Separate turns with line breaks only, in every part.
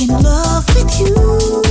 in love with you.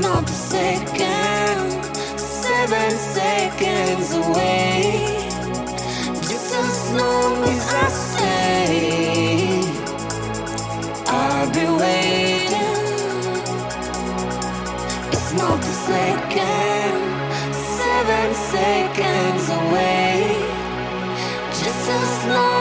not a second, seven seconds away. Just as long as I stay, I'll be waiting. It's not a second, seven seconds away. Just as long.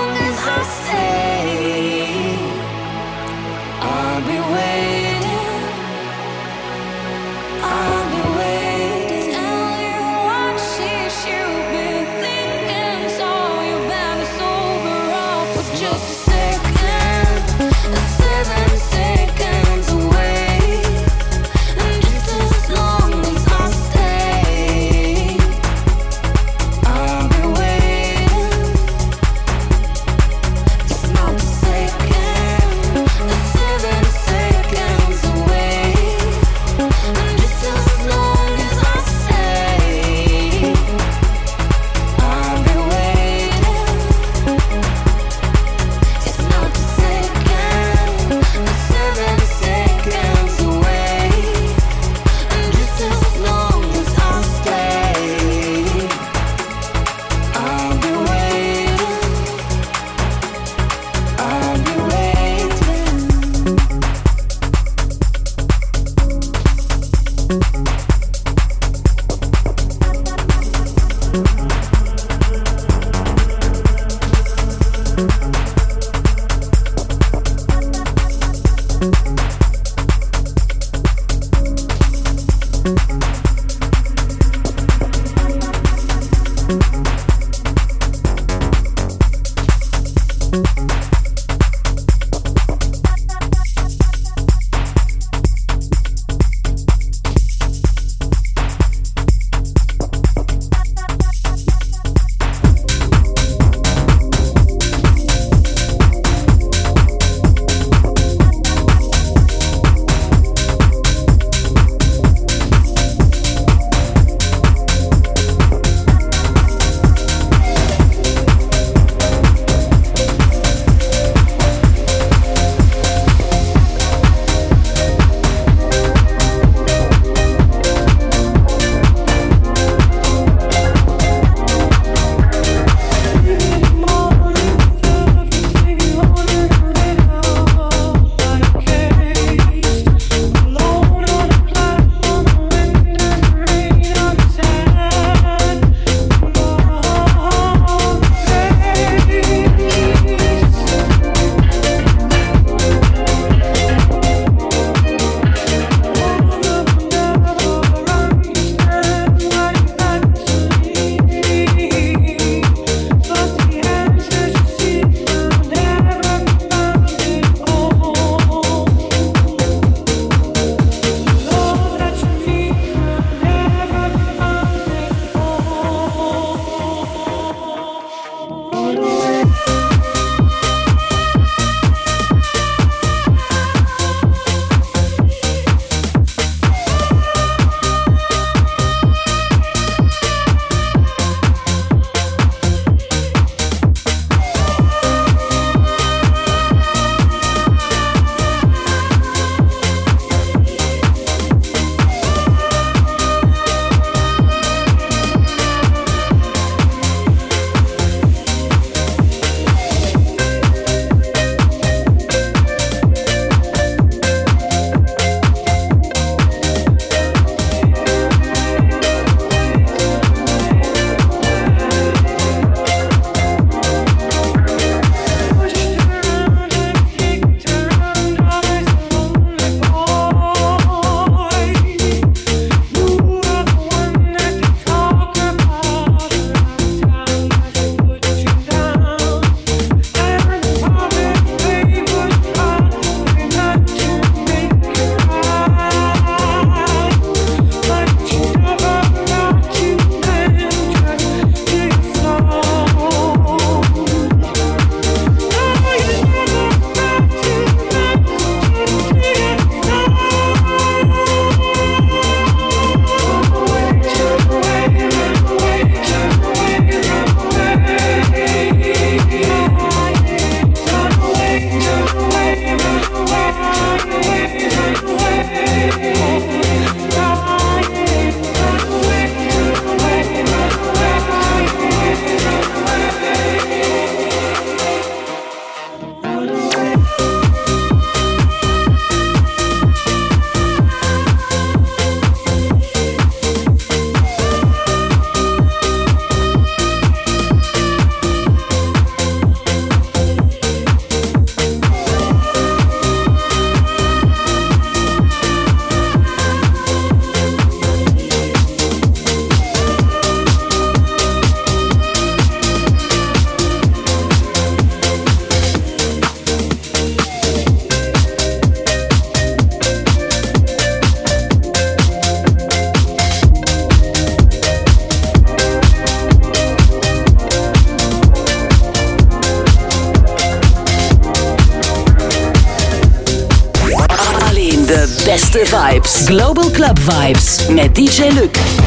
Global Club Vibes met DJ Luc.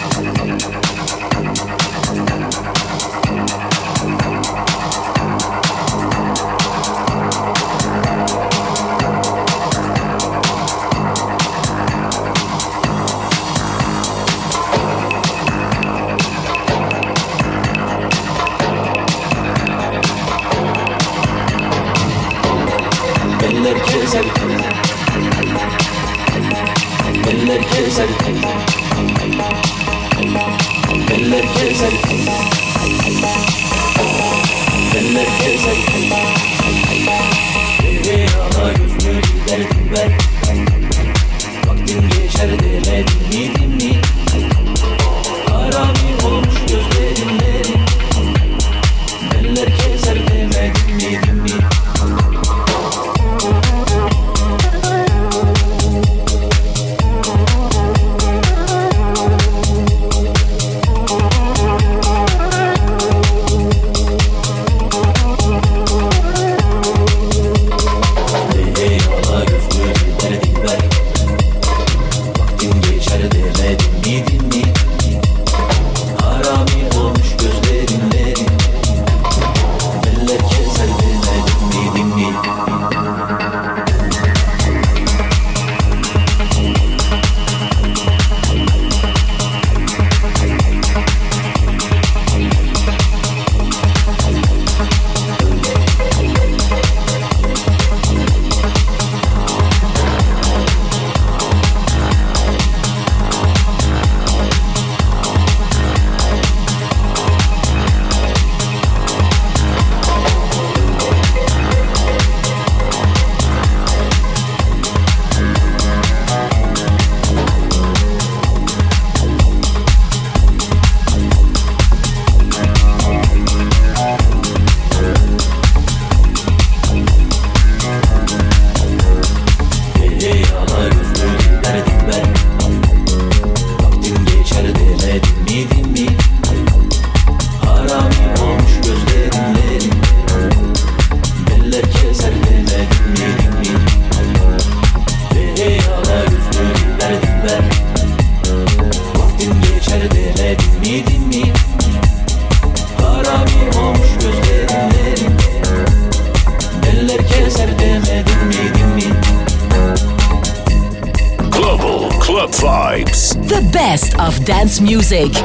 music.